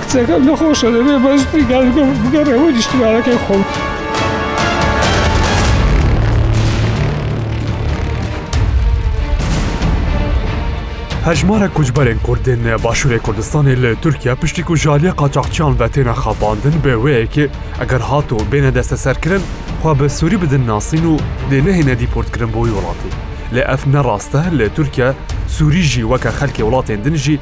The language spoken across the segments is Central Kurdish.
کچەکەم نەخۆشە دەبێ بەس نیگارگەم بگەڕێەوە نیشتمانەکەی خۆم. هەژمارە کوچبەرێن کوردن باشوورێ کوردستانی لە تورکیا پشتی و ژالیە قاچاقچیان بە تێنە خاپاندن بەوەیەکێ ئەگەر هات و بێنە دەستە سەرکردن خوا بە سووری بدن ناسین و دێ نەهێنە دیپۆرتکردن بۆی وڵاتی لە ئەف نەڕاستە لە تورکیا سووریژی وەکە خەلکی وڵاتێن دنجی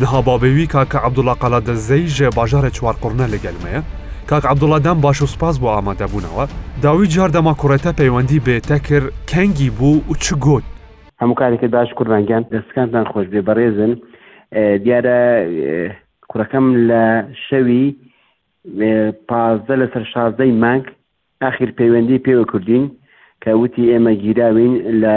نها باوبێ وی کاک عەبدوڵا قەلادەزەی ژێ باژارێ چوارقوڕنە لەگەل مەیە کاک عەبدوڵا دەم باش و سپاس بۆ ئامادەبوونەوە داوی جار دەما کوڕێتە پەیوەندی بێ تە کر کەنگی بوو و چ گۆت. هەموو کارێکت باش قوربان گیان. دەستەکانتان خۆشبێ بەڕێزن دیارە کوڕەکەم لە شەوی پازدە لەسەر شازدەی مانگ ئاخیر پەیوەندی پێوە کردین کە وتی ئێمە گیراوین لە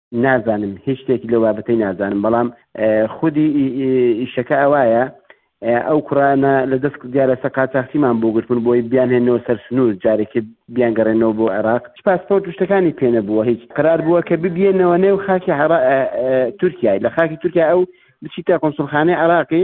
نازانم هیچ شتێکی لە وابەتەی نازانم بەڵام خودی ئیشەکە ئەوایە ئەو کوڕانە لە دەست دیارە سەقاچاخچیمان بۆ گرتون بۆی بیانهێنەوە سەر سنوور جارێکی بیانگەڕێنەوە بۆ عێراق پاسپۆرت شتەکانی پێنە بووە هیچ قرار بووە کە ببیێنەوە نێو خاکی تورکیا لە خاکی تورکیا ئەو بچیتە قنسڵخانەی عراقی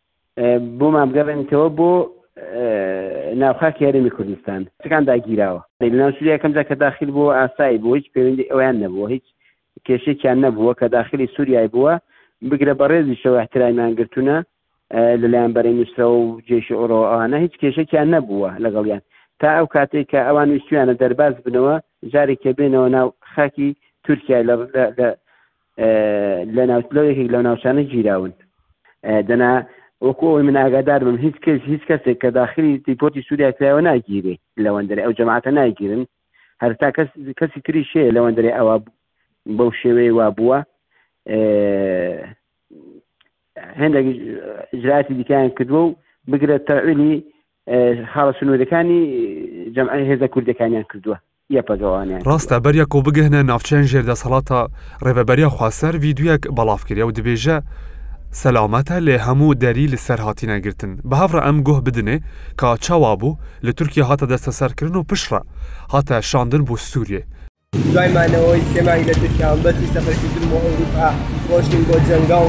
بۆمان بگەڕێنیتەوە بۆ ناوخاک یاریمی کوردستان چکان داگیراوە لەناو سووریا کەمجا کە داخل بۆ ئاسایی بۆ هیچ پەیوەندی ئەویان نەبووە هیچ کێشێکیان نەبووە کە داخلی سووریای بووە بگرە بەڕێزیشەوە احترامیان گرتوونە لەلایەن بەرەی نووسرەوە و جێشی ئۆڕۆوانە هیچ کێشێکیان نەبووە لەگەڵیان تا ئەو کاتێک کە ئەوان ویستویانە دەرباز بنەوە جارێکە بێنەوە ناو خاکی تورکیا لە لە ناوتلەوەێکی لە ناوچانە گیراون دەنا وەکو ئەوی من ئاگادار بم هیچ کەس هیچ کەسێک کە داخلی تیپۆتی سووریا کراوە ناگیرێ لەوەندرێ ئەو جەماعاتە ناگیرن هەرتا کەس کەسی تری شێ لەوەندرێ ئەوە بەو شێوەیە وا بووە هەندێک جراتی دیکان کردووە و بگرە تەعویلی خاڵە سنوورەکانی جەمعی هێزە کوردەکانیان کردووە یەپەگەوانێ. ڕاستە بەریا کو بگهنە ناوچەیان ژێر دەسەڵاتە ڕێڤەبەریا خواسەر ڤیدیویەک بەڵاف کریا و دبێژە سەلامەتە لێ هەموو دەری لە سەر هاتینە گرتن بەهەڤڕە ئەم گوه بدنێ کا چاوا بوو لە تورکیا هاتە دەستە سەر کردن و پشڕە هاتە شاندن بۆ سوریێ دوای مانەوەی سێ مانگ لە تورکیا مەبەستی سەفەرکردن بۆ ئەوروپا ڕۆشتین بۆ جەنگەڵ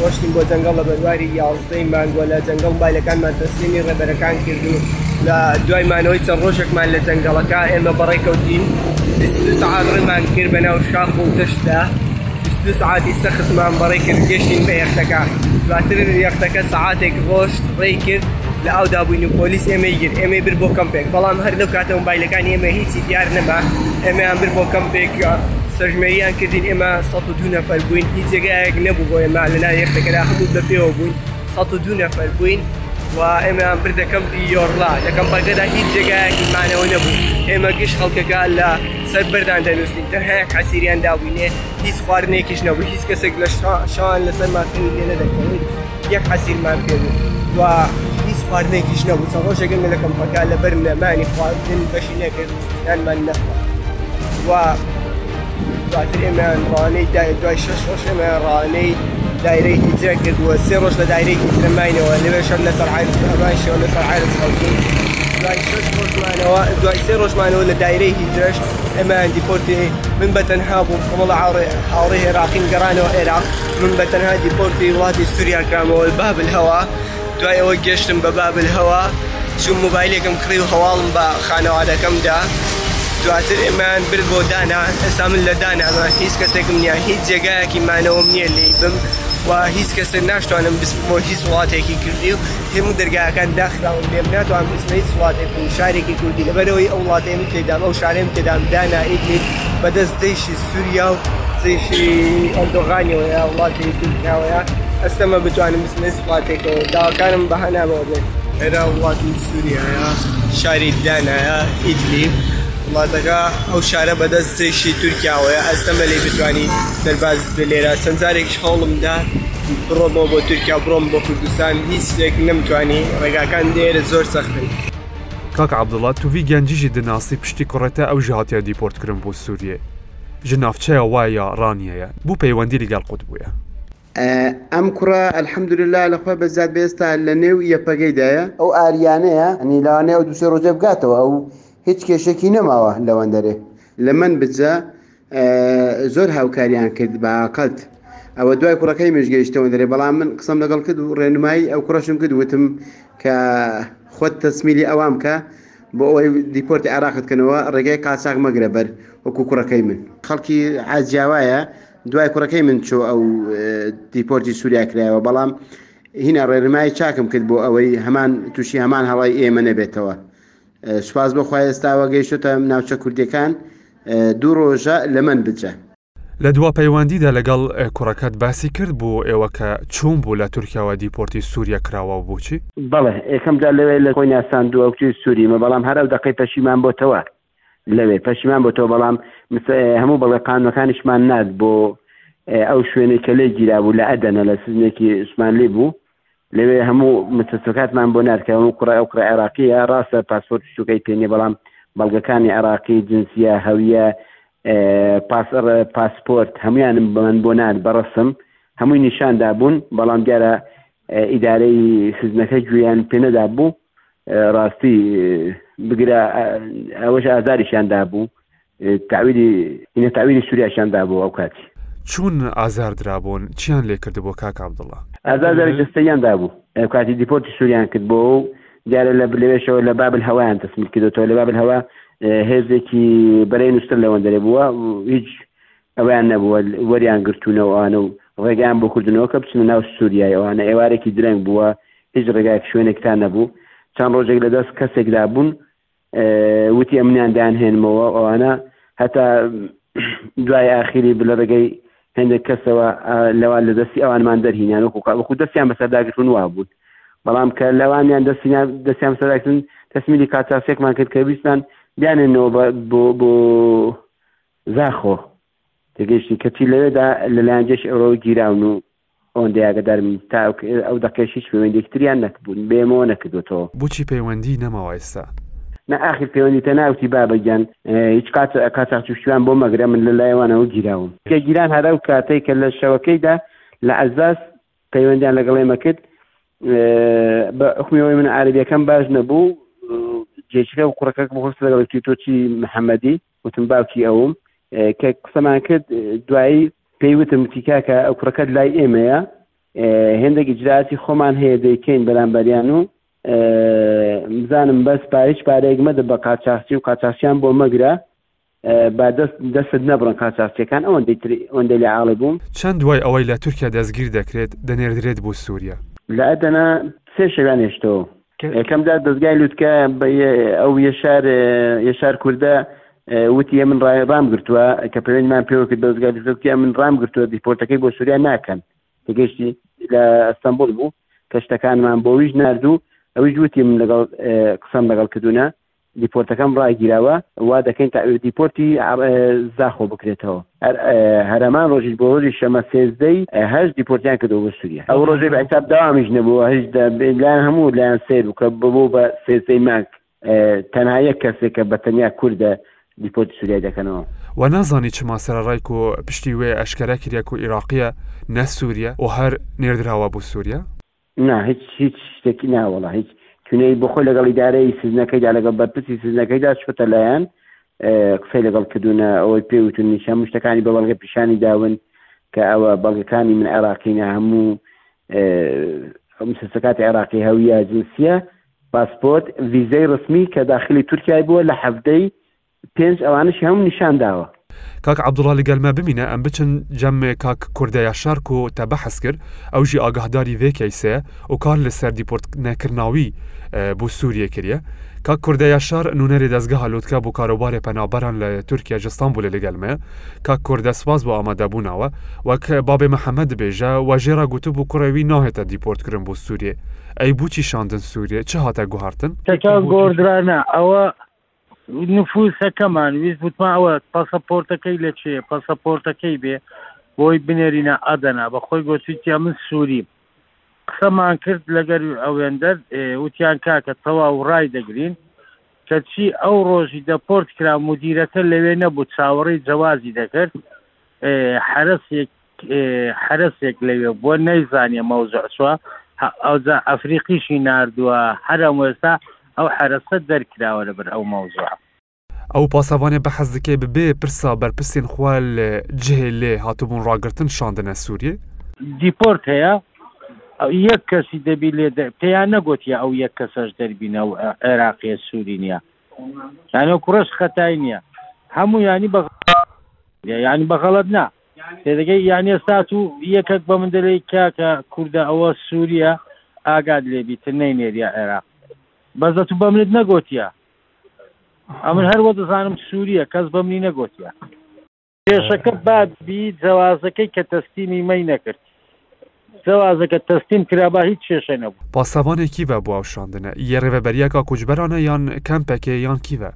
ڕۆشتین بۆ جەنگەڵ لە بەرواری یاڵ سەی مانگۆ لە جەنگەڵ مایلەکانمان تەسلیمی ڕێبەرەکان کرد و لە دوای مانەوەی چەند ڕۆژێکمان لە جەنگەڵەکە ئێمە بەڕێکەوتین سعات ڕێمان کرد بە ناو شاخ و تەشتدا سعاتی سەختمان بەڕێ کرد گەشتین بە یەختەکە دواتر یەختەکە سعاتێک ڕۆشت ڕێی کرد لە ئاو دابووین و پۆلیس ئێمەی گر ئێمەی بر بۆ کەمپێک بەڵام هەر لەو کاتە مبایلەکانی ئێمە هیچی دیار نەما ئێمەیان بر بۆ کەمپێک سەژمێریان کردین ئێمە سە دوو نەفەر بووین هیچ جێگایەک نەبوو بۆ ئێمە لەناو یەکتەکەدا هەموو بە پێوە بووین سەد و دوو نەفەر بووین و ئێمەیان بردە کەمپی یۆرلا لە کەمپەکەدا هیچ جێگایەکی مانەوە نەبوو ئێمە گشت خەڵکەکە لە سەر بەردان دەنووسین تەنهایەک عسیریان دابووینێ هیچ خواردنێکیش نەبوو هیچ کەسێک لە شان لەسەر ماسەوی لێ نەدەکەوین یەک عسیرمان پێ بوو و هیچ خواردنێکیش نەبوو چە ڕۆژێکە لە کەمپەکە لەبەر نەمانی خواردن بەشی نەکرد یانمان نەخوا و دواتر ئێمەیان ڕانەی دای دوای شش ڕۆژ ئێمەیان ڕانەی دایرەی هیجرە کرد وە سێ ڕۆژ لە دایرەی هیجرە ماینەوە لەوێ شەر لەسەر عرس ئەمان شەوە لەسەر عرس خەوتین دوای شش ڕۆژمانەوە دوای سێ ڕۆژمانەوە لە دایرەی هیجرەش ئەمان دیپۆرتی من بە تەنها بووم کۆمەڵە ئاڕێ هاوڕێ عێراقیم گەڕانەوە عێراق من بە تەنها دیپۆرتی وڵاتی سووریا کرامەوە بابل هەوا دوای ئەوە گەشتم بە بابل هەوا چوم موبایلێکم کڕی و هەواڵم بە خانەوادەکەمدا دواتر ئێمەیان برد بۆ دانا ئێستا من لە دانانا هیچ کەسێکم نییە هیچ جێگایەکی مانەوەم نییە لی بم و هیچ کەسێک ناشتوانم بسمەوە هیچ وڵاتێکی کوردی و هەموو دەرگایەکان داخراون لێم ناتوان بسمە هیچ وڵاتێک و شارێکی کوردی لەبەرەوەی ئەو وڵاتێمی تێدام ئەو شارێم تێدام دانا ئیدلیت بەدەست دەیشی سوریا و جێشی ئەردۆغانیەوەیە وڵاتی تورکیاوەیە ئەستەمە بتوانم بزنس وڵاتێکەوە داواکانم بەهانامەوە بێت ئێرا وڵاتی سوریایە شاری دانایە ئیدلیب وڵاتەکە ئەو شارە بەدەست جێشی تورکیاوەیە ئەستەمە لی بتانی دەرباز لێرە چەند جارێکش هەوڵمدا بڕۆمەوە بۆ تورکیا بڕۆم بۆ کوردستان هیچ شتێک نەمتوانی ڕێگاکان دێرە زۆر سەختن. کاک عەبدوڵا تو ڤی گەنجی ژی دناسی پشتی کوڕێتە ئەو ژی هاتیە دیپۆرت کرن بۆ سوریە ژی ناڤچەیا وایە یا رانیەیە بو پەیوەندی لگەل قوت بویە. ئەم کوڕە الحمدللە لە خۆی بەزداد بە ئێستا لە نێو یەپەگەی دایە. ئەو ئاریانەیە ینی لەوانەیە ئەو دوو سێ ڕۆژە بگاتەوە ئەو هیچ کێشەکی نەماوە لەوەندەرێ. لەمن بجە زۆر هاوکاریان کرد باقەت ئەوە دوای کوڕەکەی مش گەیشتەوە دەرێ بەڵام من قسەم لەگەڵ کرد و ڕێنمایی ئەو کوڕەشم کرد وتم کە خۆت تەسمیلی ئەوام کە بۆ ئەوەی دیپۆرتی عراقت کەنەوە ڕێگای قاساق مەگرە بەر وەکو کوڕەکەی من خەڵکی عزیاوایە دوای کوڕەکەی من چۆ ئەو دیپۆرتی سووریا کرایەوە بەڵام هینا ڕێنمایی چاکم کرد بۆ ئەوەی هەمان تووشی هەمان هەڵای ئێمە نەبێتەوە. سوپاس بۆ خوای ئێستاوە گەیشتۆتە ناوچە کوردیەکان دوو ڕۆژە لە مەنبجە. لە دوا پەیواندیدا لەگەڵ کوڕەکەت باسی کرد بۆ ئێوە کە چۆن بوو لە تورکیاوە دیپۆرتی سوریا کراوە و بۆچی؟ بەڵێ یەکەم جار لەوێ لە خۆی ناساندووە کچی سوریمە بەڵام هەر ئەو دەقەی پەشیمان بۆتەوە لەوێ پەشیمان بۆتەوە بەڵام هەموو بەڵێ قانونەکانیشمان نارد بۆ ئەو شوێنەی کە لێ گیرابوو لە ئەدەنە لە سزنێکی عوسمانلی بوو لەوێ هەموو متەسەکاتمان بۆ نارد کە هەموو کوڕە ئەو کوڕە عێراقیە ڕاستە پاسپۆرت شوکەی پێنیە بەڵام بەڵگەکانی عێراقی جنسیە هەویە پاسڕ پاسپۆرت هەمویانم بەمن بۆ نارد بەڕسم هەمووی نیشان دابوون بەڵام دیارە ئیدارەی خزمەکە گوێیان پێنەدا بوو ڕاستی بگرە ئەوەش ئازاریشیان دابوو تەعویلی ئینە تەعویلی سوریاشیان دابوو ئەو کاتی. چۆن ئازار درابوون چیان لێ کردبوو کاک عەبدوڵا؟ ئازارداری جەستەییان دابوو ئەو کاتی دیپۆرتی سوریان کردبۆوە و دیارە لە لەوێشەوە لە باب الهوایان تەسمیل کردۆتەوە لە باب الهوا هێزێکی بەرەی نوستر لەوەندەرێ بووە هیچ ئەویان نەبووە وەریان گرتوونەوە ئەوانە و ڕێگەیان بۆ کردنەوە کە بچنە ناو سووریای ئەوانە ئێوارێکی درەنگ بووە هیچ ڕێگایەک شوێنێکتان نەبوو چەند ڕۆژێک لە دەست کەسێکدا بوون وتی ئەمنیان دان هێنمەوە ئەوانە هەتا دوای ئاخیری بلە ڕێگەی هەندێک کەسەوە لەوا لە دەستی ئەوانمان دەرهینیان وەکو وەکو دەستیان بەسەرداگرتون وا بوون بەڵام کە لەوانیان دەستیان دەستیان بەسەرداگرتن تەسمیلی کاتاسێکمان کرد کە ویستمان بیانێنەوە بۆ بۆ زاخۆ تێگەیشتی کەچی لەوێدا لەلایەن جێش ئەوەوە گیراون و ئەوەندەی ئاگەدارم تا ئەو دەقەیەش هیچ پەیوەندیەکی تریان نەتبوون بێمەوە نەکردوێتەوە. بۆچی پەیوەندی نەماوە ئێستا؟ نا ئاخر پەیوەندی تە ناوتی بابە گیان هیچ قات قاچاخ چوشتویان بۆ مەگرە من لە لایوانەوە گیراوم. کە گیران هەر ئەو کاتەی کە لە شەوەکەیدا لە عەزاز پەیوەندیان لەگەڵ ئێمە کرد بە حکمیەوەی من عربیەکەم باش نەبوو جێچکە و کوڕەکەک بخست لەگەڵ توی تۆچی محەممەدی وتم باوکی ئەوم کە قسەمان کرد دوایی پێی وتم وتی کاکە ئەو کوڕەکەت لای ئێمەیە هێندێک ئیجراتی خۆمان هەیە دەیکەین بەرامبەریان و بزانم بەس پاریش پارەیەک مەدە بە قاچاخچی و قاچاخچیان بۆ مەگرە با دەست دەستت نەبڕن قاچاخچیەکان ئەوەندەی تری ئەوەندەی لە عاڵی بووم چەند دوای ئەوەی لە تورکیا دەستگیر دەکرێت دەنێردرێت بۆ سوریا؟ لە ئەدەنە سێ شەویان هێشتەوە کەم دا دەستگای لوتکە ئەو یشار یشار کوردە وتی من ڕای ڕام گرتووە کە پەیوەندمان پێوە کرد دەستگای لوتکە من ڕام گرتووە دیپۆرتەکەی بۆ سووریا ناکەن تگەشتی لە ئەستەمبول بوو کە شتەکانمان بۆ ویش نردوو ئەویش وتی من لەگەڵ قسەم لەگەڵ کردوونە دیپۆرتەکەم ڕاگیراوە وا دەکەین تا دیپۆرتی زاخۆ بکرێتەوە هەرەمان ڕۆژیش بۆ ڕۆژی شەمە سێزدەی هەش دیپۆرتیان کردەوە بۆ سووریە ئەو ڕۆژێ بە حساب داوامیش نەبووە هیچ لایەن هەموو لایەن سیر بکە ببوو بە سێزدەی مانگ تەنها یەک کەسێکە بە تەنیا کوردە دیپۆرتی سووریای دەکەنەوە و نازانی چما سەرڕایک و پشتی وێ ئەشکەرا کریاک و عێراقیە نە سووریە و هەر نێردراوە بۆ سووریە نا هیچ هیچ شتێکی ناوەڵە هیچ تونەی بۆ خۆی لەگەڵ ئیدارەی سزنەکەیدا لەگەڵ بەرپرسی سزنەکەیدا چۆتە لایەن قسەی لەگەڵ کردوونە ئەوەی پێ وتون نیشە مشتەکانی بە بەڵگە پیشانی داون کە ئەوە بەڵگەکانی من عێراقینە هەموو مسەکاتی عێراقی هەویە جنسیە پاسپۆرت ویزەی ڕسمی کە داخلی تورکای بووە لە هەفتەی پێنج ئەوانەشی هەمووم نیشان داوە. کاک عبداللە لەگەل مە بمینە ئەم بچن جەم کاک کوردە یاشار کو تە بەحس کرد ئەو ژی ئاگاهداری ڤێ کەیسە و کار لە سەر دیپۆرت نەکرناوی بو سوریە کریە کاک کوردە یاشار نونەرێ دەزگەها لوتکە بو کاروبارێ پەنابەران لە تورکیە جستان بولێ لەگەل مە کاک کوردە سپاس بو ئامادە بوناوە وەک بابێ محمد دبێژە وە ژێرا گوتو بو کوڕێ وی ناهێتە دیپۆرت کرن بو سوریە ئەی بوچی شاندن سوریە چ هاتە گوهارتن؟ تکا گۆردرا نا ئەوە نفوسەکەمان ویست وتمان ئەوە پاسەپۆرتەکەی لە چێ پاسەپۆرتەکەی بێ بۆی بنێرینە ئەدەنا بە خۆی گۆتیتیا من سووریم قسەمان کرد لەگەر ئەوێندەر وتیان کاکە تەواو ڕای دەگرین کەچی ئەو ڕۆژی دەپۆرت کرا مدیرەکە لەوێ نەبوو چاوەڕی جەوازی دەکرد حرەسێک حەرەسێک لەوێ بووە نەیزانیە مەوزع چوە ئەوجا ئەفریقیشی ناردووە هەر ئەم وێستا ئەو حەرەسە دەرکراوە لەبەر ئەو مەوزوعە. ئەو پاساڤانە بەحەز دکەی ببێ پرسا بەرپرسین خوە لە جهێ لێ هاتوبون ڕاگرتن شاندنە سوریێ؟ دیپۆرت هەیە یەک کەسی دەبی لێ دە پێیان نەگۆتیە ئەو یەک کەسەش دەربینە و عێراقیە سوری نیە یانە کوڕەش خەتای نیە هەموو یانی بە یانی بەغەڵەت نا. تێدەگەی یانە سات و یەکەک بە من دەلێی کاکە کوردە ئەوە سووریە ئاگات لێبی تر نەی نێریا عێراق بەزە تو بە منت نەگۆتیە ئەمن هەروە دەزانم سووریە کەس بە منی نەگۆتیە پێشەکە باد بی جەوازەکەی کە تەسلیمی مەی نەکرد سەوازەکە تەسلیم کرا با هیچ کێشە نەبوو. پاسەوانێ کیڤە بۆ ئەو شاندنە؟ یێ ڕێڤەبەریەکا کوچبەرانە یان کەمپەکێ یان کیڤە؟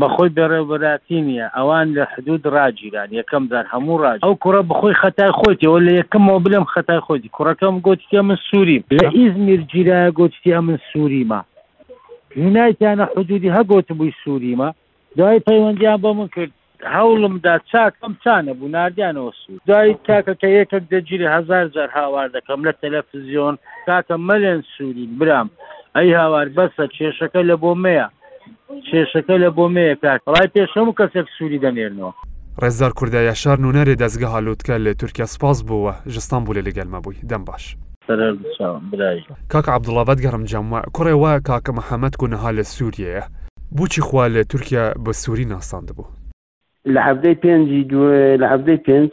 بەخۆی بەڕێوەبەراتی نیە ئەوان لە حدود ڕاگیران یەکەم جار هەموو ڕاگیران ئەو کوڕە بەخۆی خەتای خۆیتی وە لە یەکەمەوە بلێم خەتای خۆیتی کوڕەکەم گۆتیتیە من سوریم لە ئیزمیر گیرایە گۆتیتیە من سوریمە هینایتیانە حدودی هەگۆتبوی سوریمە دوای پەیوەندیان بەمن کرد هەوڵم دا چاکەم چا نەبوو ناردیانەوە سوور دوای کاکە کە یەکەک دەگیرێ هەزار جار هاوار دەکەم لە تەلەفزیۆن کاکە مەلێن سوورین برام ئەی هاوار بەسە کێشەکە لە بۆ مەیە کێشەکە لە بۆ مەیە کاک ڕای پێش هەموو کەسێک سووری دەنێرنەوە. ڕێزدار کوردە یاشار نونەرێ دەزگەها لوتکە لە تورکیا سپاس بۆ وە ژستان بوو لە لەگەلمە بووی دەم باش. سەرەر بچم برای. کاک عبداللە بەت گەڕم جەم وە کوڕێ وە کاک محمد کو نها لە سوریەیە بوچی خوا لە تورکیا بە سوری ناساند بو. لە حەفتەی پێنج ی دو لە حەفتەی پێنج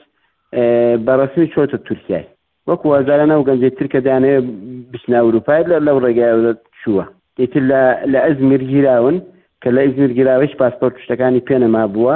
بە ڕەسمی چۆتە تورکیای وەکو هەزاران ئەو گەنجەی تر کە دەیانەوێت بچنە ئەوروپای لە لەو ڕێگایەوە چووە ئیتر لە لە ئەزمیر گیراون کە لە ئیزمیر گیراوە هیچ پاسپۆرت و شتەکانی پێ نەمابووە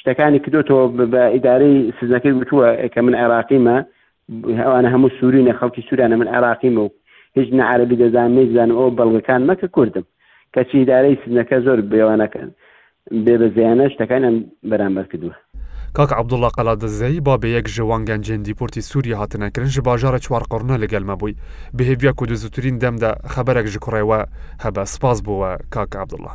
شتەکانی کردوتەوە بە ئیدارەی سزنەکەی گوتووە کە من عێراقیمە ئەوانە هەموو سوورینە خەڵکی سوورانە من عێراقیمە و هیچ نەعربی دەزان نەیزانم ئەو بەڵگەکان مەکە کوردم کەچی ئیدارەی سزنەکە زۆر بێوانەکەن بێ بەزیانە شتەکانیان بەرامبەر کردووە کاک عبدالله قەلادەزەی با بە یەک ژەوان گەنجێن دیپۆرتی سووریە هاتنە کرن ژە باژارە چوار قڕنە لەگەلمە بووی بهێویا کو دزوترین دەمدا خەبەرێک ژ کوڕێوە هەبە سپاس بۆوە کاک عبدالله.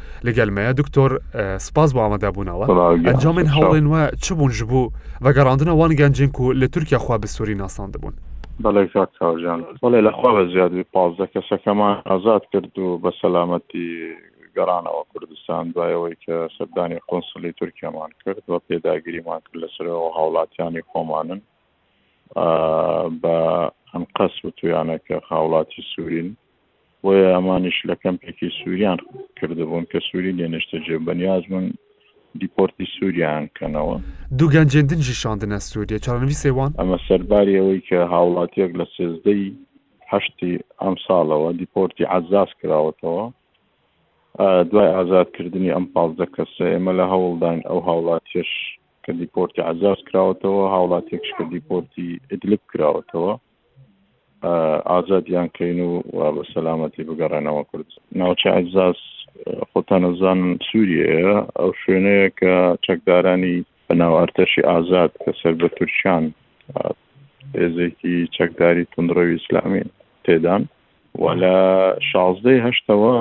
لەگەل مەیە دکتۆر سپاس بۆ ئامادا بوونەوە ئەنجامێن هەوڵێن وە چ بوون ژ بوو بەگەڕاندنە وان گەنجێنک و لە تورکیا خوا بەسووری ناسان دەبوون بەڵێ کاک کاوژان بەڵێ لەخوا بە زیادی پازدە کەسەکەمان ئازاد کرد و بە سەلامەتی گەڕانەوە کوردستان دوایەوەی کە سەردانی قۆنسلی تورکیامان کرد و پێداگیریمان کرد لەسەرەوە هاوڵاتیانی خۆمانن بە ئەنقەس وتویانە کە هاوڵاتی سوورین بۆیە ئەمانیش لە کەمپێکی سووریان کردبوون کە سووری لێ نیشتەجێ بوو، بەنیاز بوون دیپۆرتی سووریایان بکەنەوە. دوو گەنجیان دنجی شاندنە سووریە، چارەنویسێ وان؟ ئەمە سەرباری ئەوەی کە هاوڵاتییەک لە سێزدە ی هەشتی ئەمساڵەوە دیپۆرتی عەزاز کراوەتەوە، دوای ئازادکردنی ئەم پازدە کەسە ئێمە لە هەوڵداین ئەو هاوڵاتییەش کە دیپۆرتی عزاز کراوەتەوە هاوڵاتێکش کە دیپۆرتی ئیدلب کراوەتەوە ئازادیان کەین و بە سەلامەتی بگەڕێنەوە کورد ناوچە ئەزاز خۆتانەزان سووریەیە ئەو شوێنەیە کە چەکدارانی بەناو ئەرتەشی ئازاد کە سەر بە تورکیان هێزێکی چەکداری تونندڕەوی ئیسلامی تێدان و لە شازدەی هەشتەوە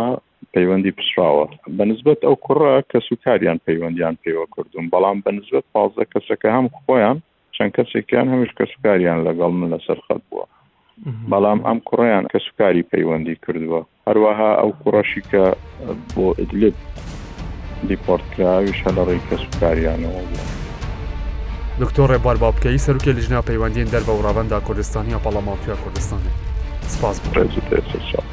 پەیوەندی پچڕاوە بەنسبەت ئەو کوڕە کەس و کاریان پەیوەندیان پێوە کردوون بەڵام بەنسبەت پازدە کەسەکە هەم خۆیان چەند کەسێکیان هەمیش کەسوکاریان لەگەڵ من لەسەر خەت بووە بەڵام ئەم کوڕیان کەسوکاری پەیوەندی کردووە هەروەها ئەو کوڕەشی کە بۆ ئیدلب دیپۆرت کراویش هە لە ڕێی کەسوکاریانەوە بووە. دکتۆر ڕێبوار بابکەی سەرکێ لژنا پەیوەندیین دەربە و ڕاڤەندا کوردستانیا پەڵەماڵتویا کوردستانی سپاس بۆ.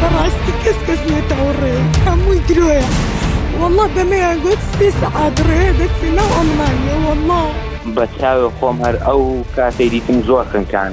بەڕاستی کەس کەس نێتەوە ڕێ هەمووی درۆیە والله بەمەیان گوت سێ سەعات ڕێ دەچێ ناو ئەڵمانیە والله بە چاوێ خۆم هەر ئەو کاتێ دیتم زۆر خنکان